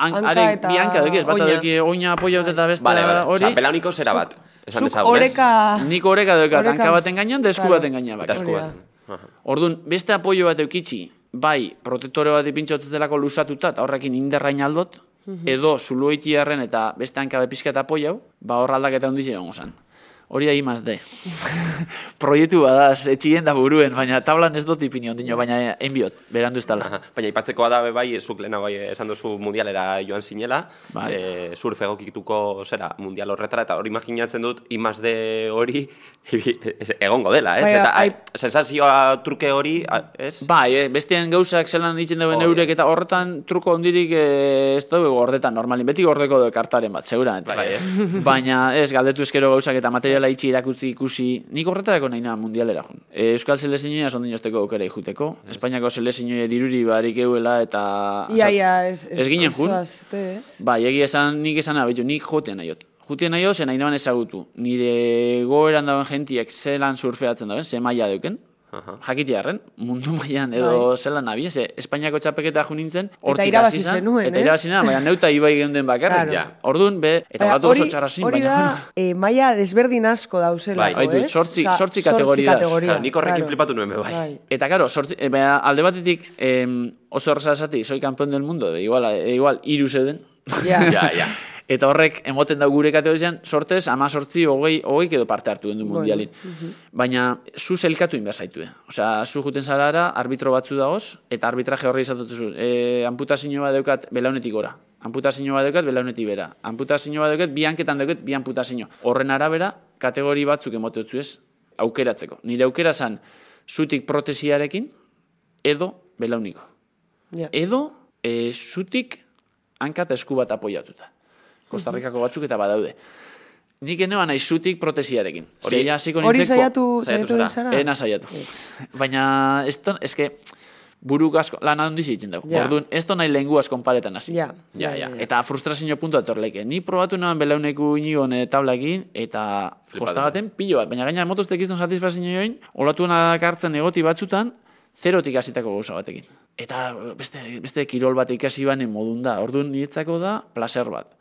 hanka eta bi hanka dekiez, bata oina. deki oina apoio eta beste Vale, vale. hori. Osa, belauniko zera bat. Esan Zuk dezagun, ez? oreka... Nik oreka Oreka- hanka baten gainean, da esku Claro. baten gainean bak. esku bat. Aha. Orduan, beste apoio bat eukitzi, bai, protektore bat ipintxotzetelako lusatuta, eta horrekin inderrain aldot, edo zuluoitiarren eta beste hankabe pixka eta apoiau, ba hor aldaketa hundiz egongo zen. Hori da imaz de. Proiektu badaz, etxien da buruen, baina tablan ez dut ipini ondino, baina enbiot, berandu ez tala. Baina ipatzekoa da, bai, zuk lehenago esan duzu mundialera joan zinela, Bai. e, surf egokituko zera mundial horretara, eta hori imaginatzen dut, imazde hori egongo dela, ez? Bai, eta ai- sensazioa truke hori, ez? Bai, eh, bestean gauzak zelan ditzen duen eurek eta horretan truko ondirik eh, ez dugu gordetan normalin, beti gordeko kartaren bat, seguramente. Bai, ez? Baina ez, galdetu eskero gauzak eta materiala itxi irakutzi ikusi, nik horretarako nahi nahi mundialera jun. E, Euskal selezinoia sondin osteko aukera ikuteko, Espainiako selezinoia diruri barik euela eta... Ia, ia, ez, ez ginen jun. Bai, egia esan, nik esan abitu, nik jotean nahiot. Jotean nahiot, zen nahi ezagutu. Nire goeran dauen jentiek zelan surfeatzen dauen, ze maila deuken. Aha. Jakitearren, mundu mailan edo zelan nabi, ze Espainiako txapeketa jo nintzen, hortik irabazi hasi zan, zenuen, Eta ez? irabazi zen, baina neuta ibai geunden bakarrik. Claro. Ja. Orduan, be, eta batu oso txarra zin, Hori baina... da, bueno, eh, maila desberdin asko dauzelako, Bai. Baitu, ez? zortzi- Osea, zortzi kategoria da. Ja, nik horrekin claro. flipatu nuen, be, bai. Eta karo, sortzi, e, baina alde batetik em, oso erraza esati, soy campeón del mundo, e, igual, e, igual iru zeuden. Ja. Ja, ja. Eta horrek emoten da gure kategorian, sortez, ama sortzi, hogei, hogei edo parte hartu gendu mundialin. Baina, zu zelkatu inber zaitue. Osea, zu juten zarara, arbitro batzu dagoz, eta arbitraje horri izatutu E, amputazio bat daukat belaunetik gora. Amputazio bat daukat belaunetik bera. Amputazio bat daukat bi hanketan daukat bi amputazio. Horren arabera, kategori batzuk emotetzu ez, aukeratzeko. Nire aukera zan, zutik protesiarekin, edo belauniko. Ja. Edo, e, zutik hanka eta esku bat apoiatuta. Kostarrikako batzuk eta badaude. Nik enean nahi zutik protesiarekin. Hori- Hori, hasiko Hori nintzeko- saiatu, saiatu saiatu zara. Ena saiatu. Baina, ez ton, eske, buruk asko, lan handiz egiten dugu. Ja. Orduan, ez ton nahi lenguaz konparetan hasi. Ja, Ja, ja. Eta frustrazio puntu atorleke. Ni probatu nahan belauneku inigon tablakin, eta kosta baten pilo bat. Baina gaina motoztek izan satisfazio join, olatu hartzen egoti batzutan, zerotik hasitako gauza batekin. Eta beste, beste kirol bat ikasi banen modun da. Orduan niretzako da placer bat.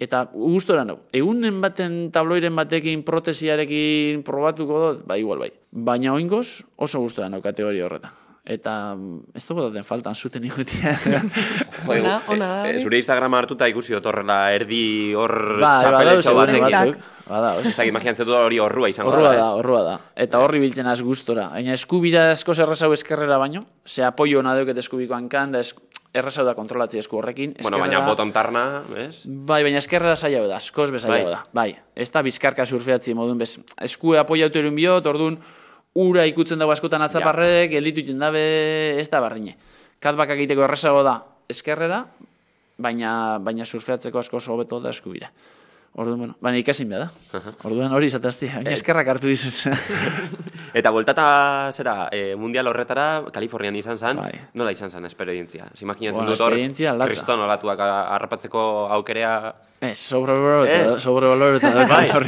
Eta gustora nau. Egunen baten tabloiren batekin protesiarekin probatuko dut, ba igual bai. Baina oingoz oso gustora nau kategoria horretan. Eta mm, ez dugu daten faltan zuten ikutia. Jo, Ona, e- ona da, e, hori. zure Instagrama hartuta ikusi dut horrela erdi hor Ba, txapeletxo badauz, batekin. Badauz. Ez dakit imaginatzen dut hori horrua izango Horrua da, da, horrua da. Eta horri biltzen az gustora. Baina eskubira asko errazau eskerrera baino, ze apoio hona deuket eskubiko hankan, da esk, errazau da kontrolatzi esku horrekin. Bueno, baina bottom tarna, ez? Bai, baina eskerrera zaila da, askoz bezala Bai. da. Bai, ez da bizkarka surfeatzi modun bez. Eskue apoiatu erun biot, orduan ura ikutzen dago askotan atzaparrek, gelditu iten dabe, ez da bardine. Katbak egiteko errazago da eskerrera, baina, baina surfeatzeko askoz hobeto da eskubira. Orduan, bueno, baina ikasin behar da. Orduan hori izatazti, baina eskerrak hartu dizuz. Eta voltata zera, e, mundial horretara, Kalifornian izan zen, Bai. nola izan zen esperientzia? Imaginatzen Bueno, dut hor, kriston olatuak harrapatzeko aukerea... Ez, sobrevaloratuta, Ez. sobrevaloratuta. Bai.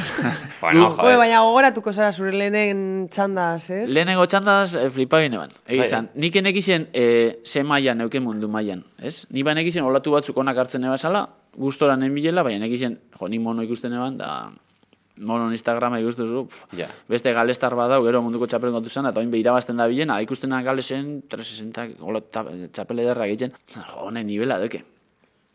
Bueno, Gu- joder. baina gogoratuko zara zure lehenen txandaz, ez? Lehenengo txandaz, e, flipa gineban. Bai. Egizan, nik enekizien e, ze mailan neuke mundu mailan, ez? Ni ba enekizien olatu batzuk onak hartzen ebasala, gustora nen bilela, baina enekizien, jo, ni mono ikusten eban, da mono Instagrama ikustu zu, Ja. beste galestar badau, gero munduko txapelen kontu zen, eta oin irabazten da bilen, ikustena galesen 360 olatu ta- txapel ederra egiten, jo, honen nivela duke.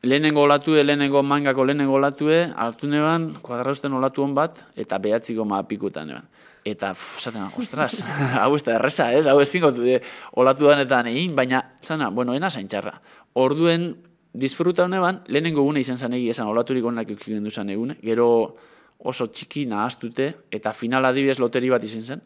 Lehenengo olatue, lehenengo mangako lehenengo olatue, hartu neban, kuadrausten olatu hon bat, eta behatziko maapikutan neban. Eta, pff, zaten, ostras, hau ez da erreza, ez? Hau ezingo eh, olatu danetan egin, baina, zana, bueno, ena zaintxarra. Orduen, disfruta honeban, lehenengo gune izan zan egia esan olaturik onak eukigen du zan egune, gero oso txiki nahaztute, eta final adibidez loteri bat izan zen,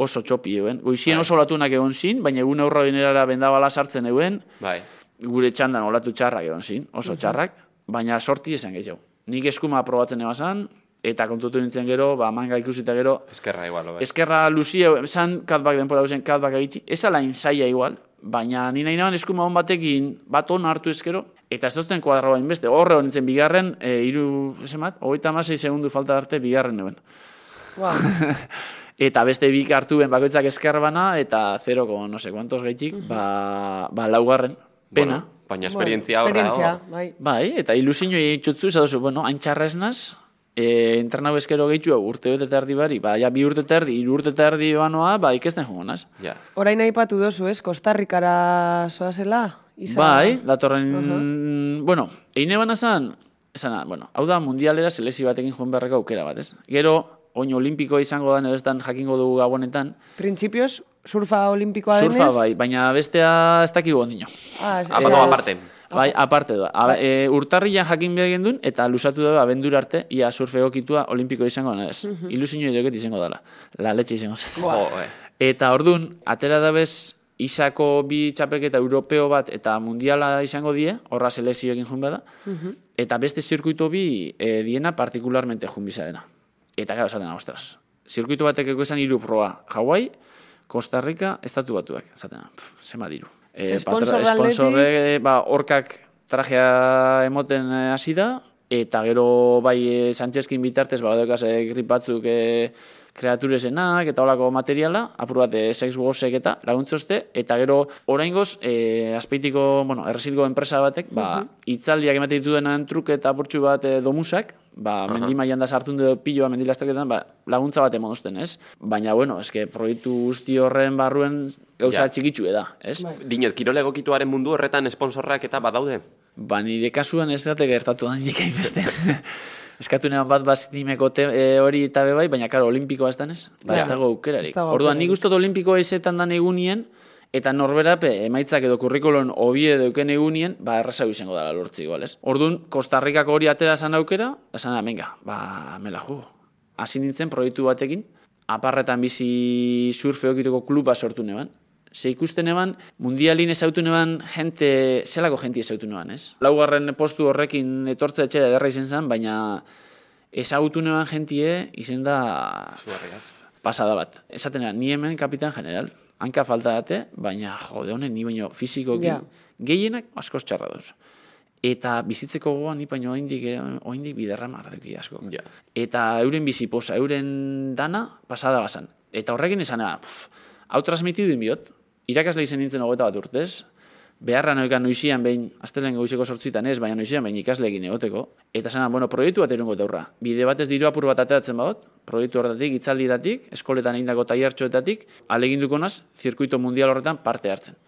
oso txopi euen. Goizien oso olatunak egon zin, baina egun aurra binerara bendabala sartzen euen, Bai. Gure txandan olatu txarrak egon zin, oso txarrak, baina sorti esan gehiago. Nik eskuma probatzen ebazan, eta kontutu nintzen gero, ba, manga ikusita gero, Eskerra igual, bai. eskerra luzia, esan katbak denpora guzen katbak egitzi, ez alain zaila igual, baina ni nahi nahan eskuma hon batekin bat on hartu ezkero, eta ez dozten kuadro bain beste, horre hon nintzen bigarren, e, iru, esemat, hogeita amasei segundu falta arte bigarren nuen. Wow. Eta beste bik hartu ben bakoitzak eskerbana, eta 0, no sé cuantos gaitik, ba, ba laugarren, pena. Bueno, baina esperientzia Bueno, horra. esperientzia, oh. bai. Bai, eta ilusinio egitxutzu, esaduzu, bueno, hain txarra esnaz, e, entrenau eskero gehitu urte bete eta erdi bari, ba, ja bi urte eta erdi, hiru urte eta erdi banoa, ba, ikesten jongo naz. Ja. Orain aipatu dozu, ez? Kostarrikara zoazela? Isa... Bai, datorren, bueno, eine bana zan, esana, bueno, hau da mundialera selezio batekin joan beharreko aukera bat, ez? Gero, oin olimpiko izango da, edo ez dan jakingo dugu gabonetan, Printzipioz, surfa olimpikoa denez? surfa bai, baina bestea ez dakigu ondino. Ah, ez, ez- aparte. Bai, aparte doa. A, e, urtarrian jakin behar gendun, eta lusatu da abendura arte, ia surfe egokitua olimpiko izango da ez. Ilusinio edoket izango dela. La letxe izango zen. Jo, eh. Eta ordun atera da bez, isako bi txapelketa europeo bat eta mundiala izango die, horra selezioekin jun bada, eta beste zirkuito bi e, diena partikularmente jun bizarena. Eta gara esaten, ostras, zirkuito batek eko esan hiru proa, Hawaii, Costa Rica, Estatu Batuak, esaten, zema diru. E, Ze sponsor patra- aldetik- sponsorre, ba, orkak trajea emoten eh, hasi da, eta gero bai e, Sanchezkin bitartez, ba, grip batzuk e, kreaturesenak eta holako materiala, apur bat e, sex gozek eta laguntzozte, eta gero oraingoz e, azpeitiko, bueno, erresilgo enpresa batek, ba, itzaldiak ematen dituenan truke eta apurtxu bat e, domusak, ba, mendimaian da sartun edo piloa mendilasterketan, ba, laguntza bat emoduzten, ez? Baina, bueno, eske proiektu guzti horren barruen gauza Ja. txikitsu da, ez? Dinot, kirole egokituaren mundu horretan esponsorrak eta badaude. Ba, nire kasuan ez date gertatu da nik hainbeste. Eskatu nean bat bazinimeko e, hori eta bebai, baina karo, olimpikoa ez danez, ba, ez dago aukerarik. Orduan, nik ustot olimpikoa izetan dan egunien, eta norberape emaitzak edo kurrikulon hobie eduken egunien, ba, errazau izango dara lortzi igual, ez? Orduan, Kostarrikako hori atera zan aukera, da zan, venga, ba, mela jugo. Hasi nintzen proiektu batekin, aparretan bizi surfe okituko kluba sortu neban, Ze ikusten eban, mundialin ezautu neban jente, zelako jenti ezautu neban, ez? Laugarren postu horrekin etortze etxera ederra izen zen, baina ezagutu neban jentie izen da pasada bat. Esaten eban, ni hemen kapitan general, hanka falta date, baina jode honen ni baino fizikoki Ja. gehienak askoz txarra doz. Eta bizitzeko gogoan ni baino oindik oindik biderra marduki asko. Ja. Eta euren biziposa, euren dana pasada basan. Eta horrekin esan eban, hau transmitidu inbiot, irakasle izen nintzen hogeita bat urtez, beharra noekan noizian behin, astelen goizeko sortzitan ez, baina noizian behin ikasleekin egoteko, eta zena, bueno, proiektu bat erungo taurra. Bide batez diru apur bat ateratzen badot, proiektu horretatik, itzaldidatik, eskoletan egindako taiartxoetatik, aleginduko naz, zirkuito mundial horretan parte hartzen.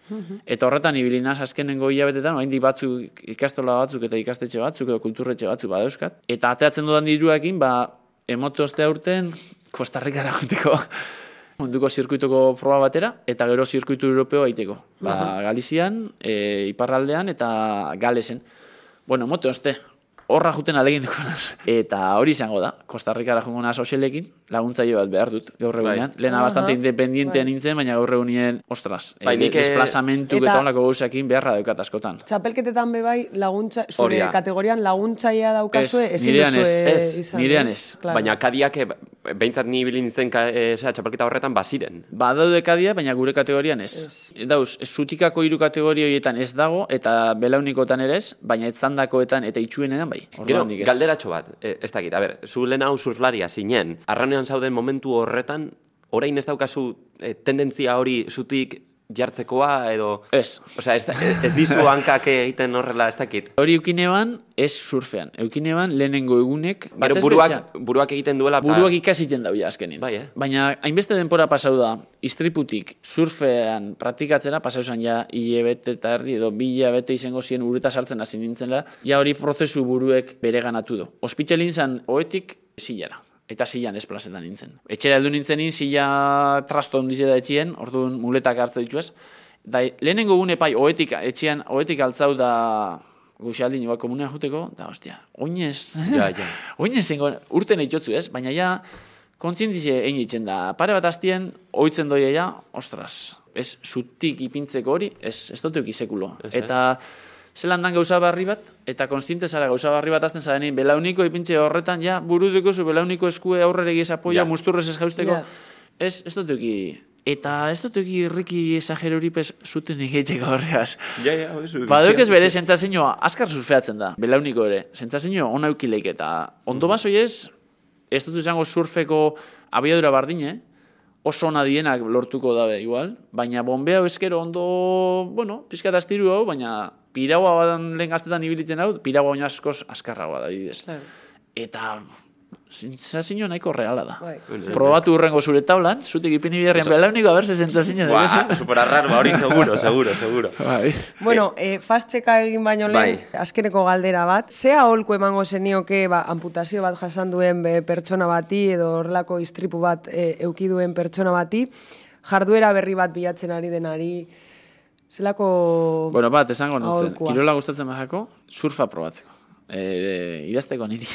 Eta horretan ibili naz azkenengo hilabetetan, oraindik batzuk ikastola batzuk eta ikastetxe batzuk edo kulturretxe batzuk badauzkat. Eta ateratzen dudan diruakin, ba, emote ostea urten, Kostarrikara joateko munduko zirkuituko proba batera, eta gero zirkuitu europeo aiteko. Ba, Galizian, e, Iparraldean eta Galesen. Bueno, mote oste, horra juten alegin dukonaz. Eta hori izango da, Kostarrikara jongo naz sozialekin, laguntzaile bat behar dut, gaur egunean. Lehena Aha. bastante independientea Bai. nintzen, baina gaur egunean, ostras, Bai, e, nik, eh, desplazamentuk Eta- eta holako gauzakin beharra daukat askotan. Txapelketetan be bai laguntza, zure kategorian laguntzaia daukazue, Ez, ezin nirean duzue ez, ez, izan, nirean ez. Claro. Baina kadiak, eh, behintzat ni bilin nintzen ka, eh, zera, txapelketa horretan baziren. Badaude kadia, baina gure kategorian ez. Dauz, zutikako hiru kategoria horietan ez dago, eta belaunikotan ere ez, baina etzandakoetan eta itxuenean bai. Gero, ez. galderatxo bat, eh, ez dakit, a ber, zu lehen hau surflaria zinen, arraunean zauden momentu horretan, orain ez daukazu eh, tendentzia hori zutik jartzekoa edo... Ez. Osea, ez, ez dizu hankak egiten horrela, ez dakit. Hori eukineban, ez surfean. Eukineban lehenengo egunek, Gero buruak, betxean, buruak egiten duela... eta- buruak ikasiten dau azkenin. Bai, eh? Baina hainbeste denpora pasau da, istriputik surfean praktikatzera, pasau zen ja hilabete eta erdi edo bi hilabete izango ziren ureta sartzen hasi nintzela, ja hori prozesu buruek bere ganatu du. Ospitzelin zan oetik zilara. Eta zilan desplazetan nintzen. Etxera heldu nintzen nin, zila trasto ondize da etxien, orduan muletak hartze dituaz. Da, lehenengo gune pai, oetik, etxean, oetik altzau da guxaldin igual komunea juteko, da, ostia, oinez, Ja, ja. oinez zengo, urten eitxotzu ez, baina ja, kontzientzize egin itzen da. Pare bat astien, oitzen doia ja, ostras, ez zutik ipintzeko hori, ez, ez dut euki sekulo. Ez, eh? Zelan dan gauza barri bat, eta konstiente zara gauza barri bat azten zarenin, belauniko ipintze horretan, ja, buru duko zu belauniko eskue aurrere giz apoia, Ja. musturrez ez jausteko, Ja. ez, ez dut euki Eta ez dut egi irriki esagero hori pez zuten egiteko horregaz. Ja, ja, eso. Baduk ez bere sentsazioa askar surfeatzen da, belauniko ere. Sentsazioa ona eukileik eta ondo basoi ez, ez dut izango surfeko abiadura bardine, oso ona dienak lortuko dabe igual, baina bombea eskero ondo, bueno, pizka eta astiru hau, baina piraua badan lehen gaztetan ibilitzen hau, piraua baino askoz askarragoa da, adibidez. Claro. Eta sentsazio nahiko reala da. Bai. Probatu urrengo zure taulan, zutik ipini biherrian belauniko, a ber, ze sentsazio da. Buah, super arrar, ba, hori seguro, seguro, seguro. Bai. Bueno, eh, fast checka egin baino lehen, Bai. azkeneko galdera bat. Zea aholku emango zenioke ba, amputazio bat jasan duen be, pertsona bati edo horrelako istripu bat e, euki duen pertsona bati, jarduera berri bat bilatzen ari denari, zelako... Bueno, bat, esango. Aholkua. Kirola gustatzen bajako, surfa probatzeko. E, idazteko niri.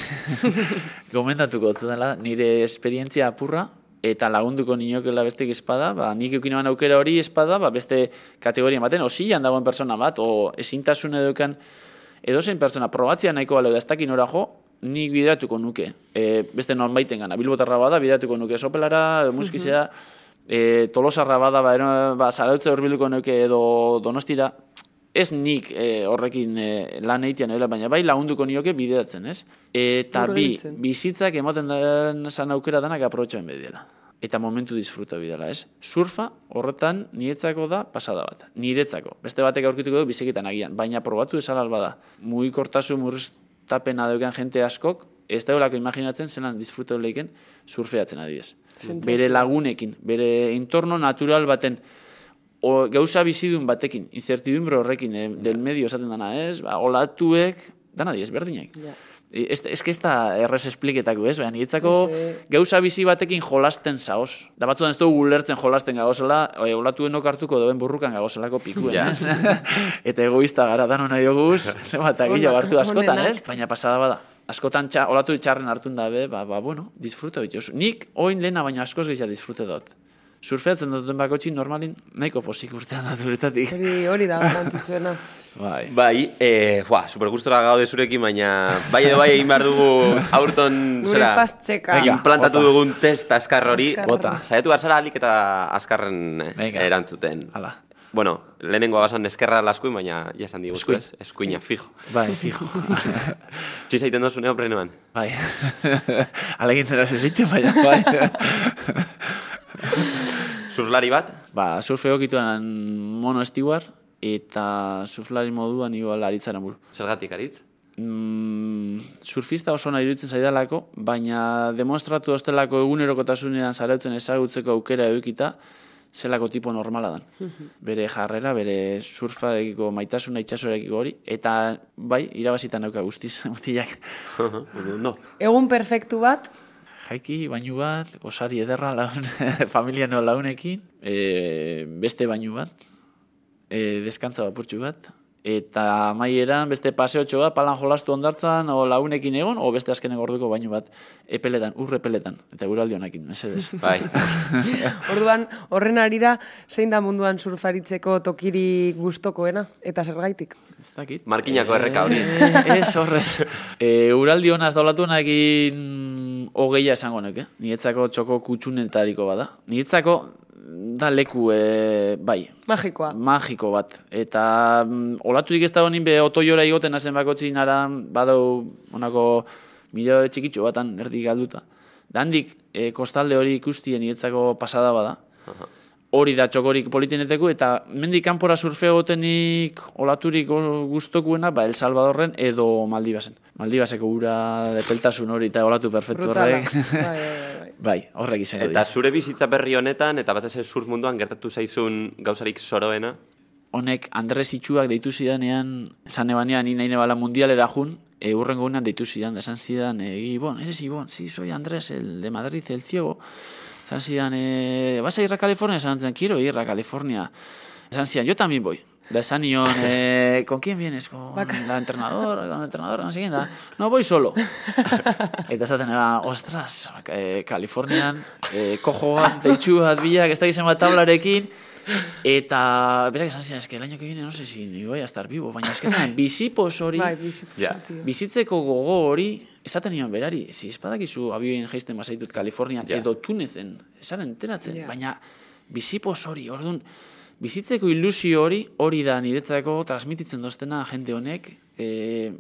Gomendatuko dela, nire esperientzia apurra, eta lagunduko ninokela bestek espada, ba, nik eukinoan aukera hori espada, ba, beste kategoria baten, osilan dagoen persona bat, o ezintasun edukan edozein persona probatzia nahiko baleo da ez dakin ora jo, nik bideratuko nuke. E, beste norbaiten gana, bilbotarra bada, bideratuko nuke sopelara, muskizea, e, tolosarra bada, ba, ero, ba, zarautze horbilduko nuke edo donostira, ez nik e, horrekin e, lan egitean edo, baina bai lagunduko nioke bideratzen, ez? Eta bi, bizitzak ematen den zan aukera danak aprotxoen bediela. Eta momentu disfruta bidela, ez? Surfa horretan niretzako da pasada bat. Niretzako. Beste batek aurkituko du bizikitan agian, baina probatu esan alba da. Mugikortasun murriztapena daukan jente askok, ez daulako imaginatzen zelan disfruta leiken surfeatzen adibidez. Bere lagunekin, bere entorno natural baten, o, gauza bizidun batekin, incertidumbre horrekin, eh, del medio esaten dana, ez? Ba, olatuek, dana diez, berdinak. Ja. Ez, ez que ez da errez espliketako, ez? Baina, niretzako Ez, eh. gauza bizi batekin jolasten zaoz. Da batzutan ez dugu ulertzen jolasten gagozela, e, olatuenok hartuko doen burrukan gagozelako pikuen, ez? Eta egoista gara, dano nahi oguz, zenbat agillo Ona- hartu askotan, ez? Baina pasada bada. Askotan txa, olatu txarren hartun dabe, ba, ba, bueno, disfruta bitozu. Nik oin lehena baina askoz gehiago disfrute dut. Surfeatzen duten bakotxin normalin nahiko posik urtean naturetatik. Hori, hori da, garrantzitsuena. Bai. Bai, e, buah, super gustora gaude zurekin, baina bai edo bai egin behar dugu aurton, Gure zera, fast checka. Venga, implantatu dugun test azkar hori. Bota. Saiatu behar zara alik eta azkarren eh, Venga. erantzuten. Hala. Bueno, lehenengoa basan eskerra laskuin, baina ja esan diguzu, Eskuin. ez? Eskuina, fijo. Bai, fijo. Txi zaiten dozu neoprenoan. bai. Alegintzen hasi zitzen, baina, bai. Surlari bat? ba, surfe okituan mono estiuar, eta surflari moduan igual aritzaren buru. Zergatik aritz? Mm, surfista oso nahi iruditzen zaidalako, baina demonstratu ostelako egunerokotasunean zarautzen ezagutzeko aukera edukita, zelako tipo normala dan. bere jarrera, bere surfarekiko maitasuna itxasorekiko hori, eta bai, irabazitan dauka guztiz, mutilak. no. Egun perfektu bat, Jaiki, bainu bat, osari ederra laun, familiano launekin, e, beste bainu bat, e, deskantza bapurtxu bat, eta maieran beste paseotxo bat, palan jolastu ondartzan, o launekin egon, o beste azkenen orduko bainu bat, epeletan, ur epeletan, eta guraldi honekin, mesedez. Bai. orduan horren arira zein da munduan surfaritzeko tokiri gustokoena eta zergaitik. Ez dakit. Markinako erreka hori. Eh, ez horrez. E, uraldi honaz daulatu nakin hogeia esango nuke. Nietzako txoko kutsunetariko bada. Nietzako da leku, e, bai, Magikoa. magiko bat. Eta mm, olaturik ez dago be otoiora igoten hazen bakotzi nara badau onako mila hori txikitxo batan erdik galduta. Dandik e, kostalde hori ikustien nietzako pasada bada. Hori da txokorik politeneteko eta mendik kanpora surfeo gotenik olaturik gustokuena ba El Salvadorren edo Maldibasen. Maldibaseko ura depeltasun hori eta olatu perfektu horrek. Bai, bai, bai, bai. bai, horrek izango Eta dira. zure bizitza berri honetan, eta batez ere surf munduan gertatu zaizun gauzarik soroena, honek Andres Itxuak deitu zidanean, esan ebanean, ni nahi nebala mundialera jun, e, urrengo unan deitu zidan, da esan zidan, e, Ibon, eres Ibon, sí, soy Andrés, el de Madrid, el ciego. Esan zidan, e, ¿vas a ir a California? Esan zidan, quiero ir a California. Esan zidan, yo también voy. Da esan nion, eh, ¿con quién vienes? Con la entrenadora, con el entrenador, no sé da. No, voy solo. Eta esaten eba, ostras, eh, Kalifornian, eh, kojo bat, deitxu bat bilak, ez da gizien bat tablarekin, eta berak esan zidan, eske el año que viene no sé si ni voy a estar vivo, baina eske zan, bizipos hori, Bai, bizi bizitzeko gogo hori, esaten nion berari, si espadakizu abioen jaisten bazaitut Kalifornian, Ja. edo Tunezen, esaren enteratzen, Ja. baina bizipos hori, orduan, bizitzeko ilusio hori, hori da niretzako transmititzen doztena jende honek, e,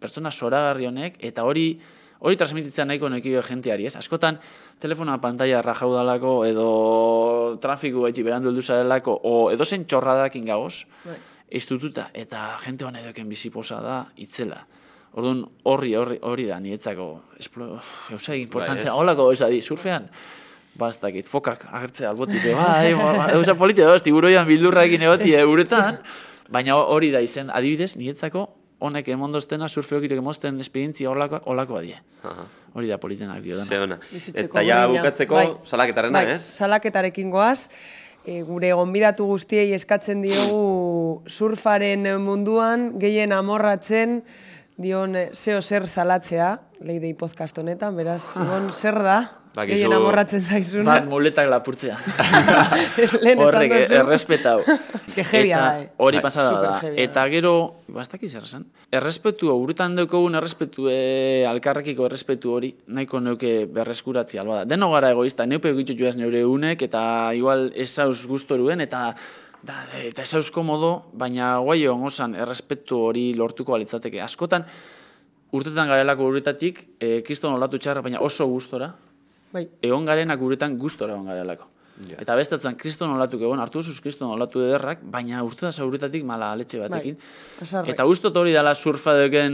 pertsona zoragarri honek, eta hori, hori transmititzen nahiko nekio jenteari, ez? Askotan, telefona pantalla rajau dalako, edo trafiku etxi berandu heldu zarelako, o edo zen txorradakin gagoz, Bai. estututa, eta jente honek doken biziposa da, itzela. Orduan, horri, horri, hori da, nietzako, esplo, eusai, importantzia, ez. holako esadi, surfean, bastakit, fokak agertzea albotite, bai, eusa politia doz, tiburoian bildurra egin egoti euretan, baina hori da izen, adibidez, nietzako, honek emondoztena surfeokitek emozten esperientzia holako, holako adie. Aha. Hori da politena dio. Bizitzeko Eta ja bukatzeko Bai. salaketarena, Bai, ez? Salaketarekin goaz, e, gure gonbidatu guztiei eskatzen diogu surfaren munduan gehien amorratzen dion eh, zeo zer salatzea, leidei podcast honetan, beraz, Simon, zer da? Gehien amorratzen zaizuna. Bat muletak lapurtzea. Lehen esan Horrek, duzu. errespetau. Es que da, eh. Hori Bai, pasada da. Eta gero, bastaki zer zen, errespetu, urutan daukogun errespetu, e, alkarrekiko errespetu hori, nahiko neuke berreskuratzi alba da. Deno gara egoista, neupe egitu joaz neure unek, eta igual esauz gustoruen, eta da, eta esauz komodo, baina guai ongosan errespetu hori lortuko balitzateke. Askotan, urtetan garelako uretatik, e, kriston olatu txarra, baina oso gustora, Bai, egon garenak guretan gustora egon garelako. Ja. Eta bestatzen kriston olatuk egon, hartu duzuz kriston olatu ederrak, baina urte da zauretatik mala aletxe batekin. asarre. Eta ustot hori dala surfa deken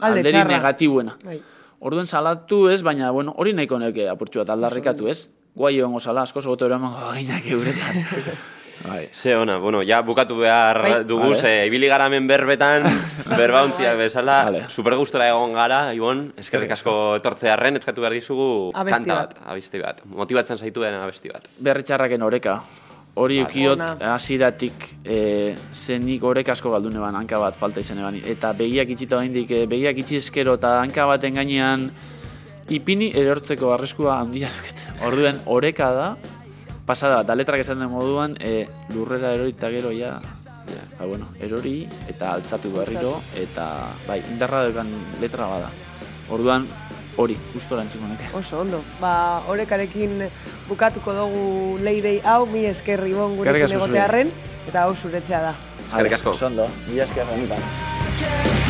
Alde alderi txarra. negatibuena. Bai. Orduen salatu ez, baina bueno, hori nahiko neke apurtxu bat aldarrikatu ez. Guai egongo sala, asko zogote hori emango gainak euretan. bai. Ze ona, bueno, ja bukatu behar Bai. dugu, Vale. ze ibili gara hemen berbetan, berbauntziak bezala, Vale. super gustora egon gara, Ibon, eskerrik asko etortzearren, eskatu behar dizugu Abesti kanta bat. bat, abesti bat, motibatzen zaituen abesti bat. Berritxarraken oreka. Hori ukiot Ona. hasieratik e, zenik orek asko galdune ban, hanka bat falta izan eban. Eta begiak itxita oraindik e, begiak itxi eskero eta hanka baten gainean ipini erortzeko arriskua handia dukete. Orduen oreka da, pasada bat, da letrak esan den moduan, e, lurrera erori eta gero ja, ja, ba, bueno, erori eta altzatu berriro, eta bai, indarra dukan letra bada. Orduan, hori, gustora entzuko. Oso ondo. Ba, horekarekin bukatuko dugu leidei hau, mi esker Ibon gurekin zuri. egotearren, eta hau zuretzea da. Eskerrik asko. Zondo, mila esker honetan.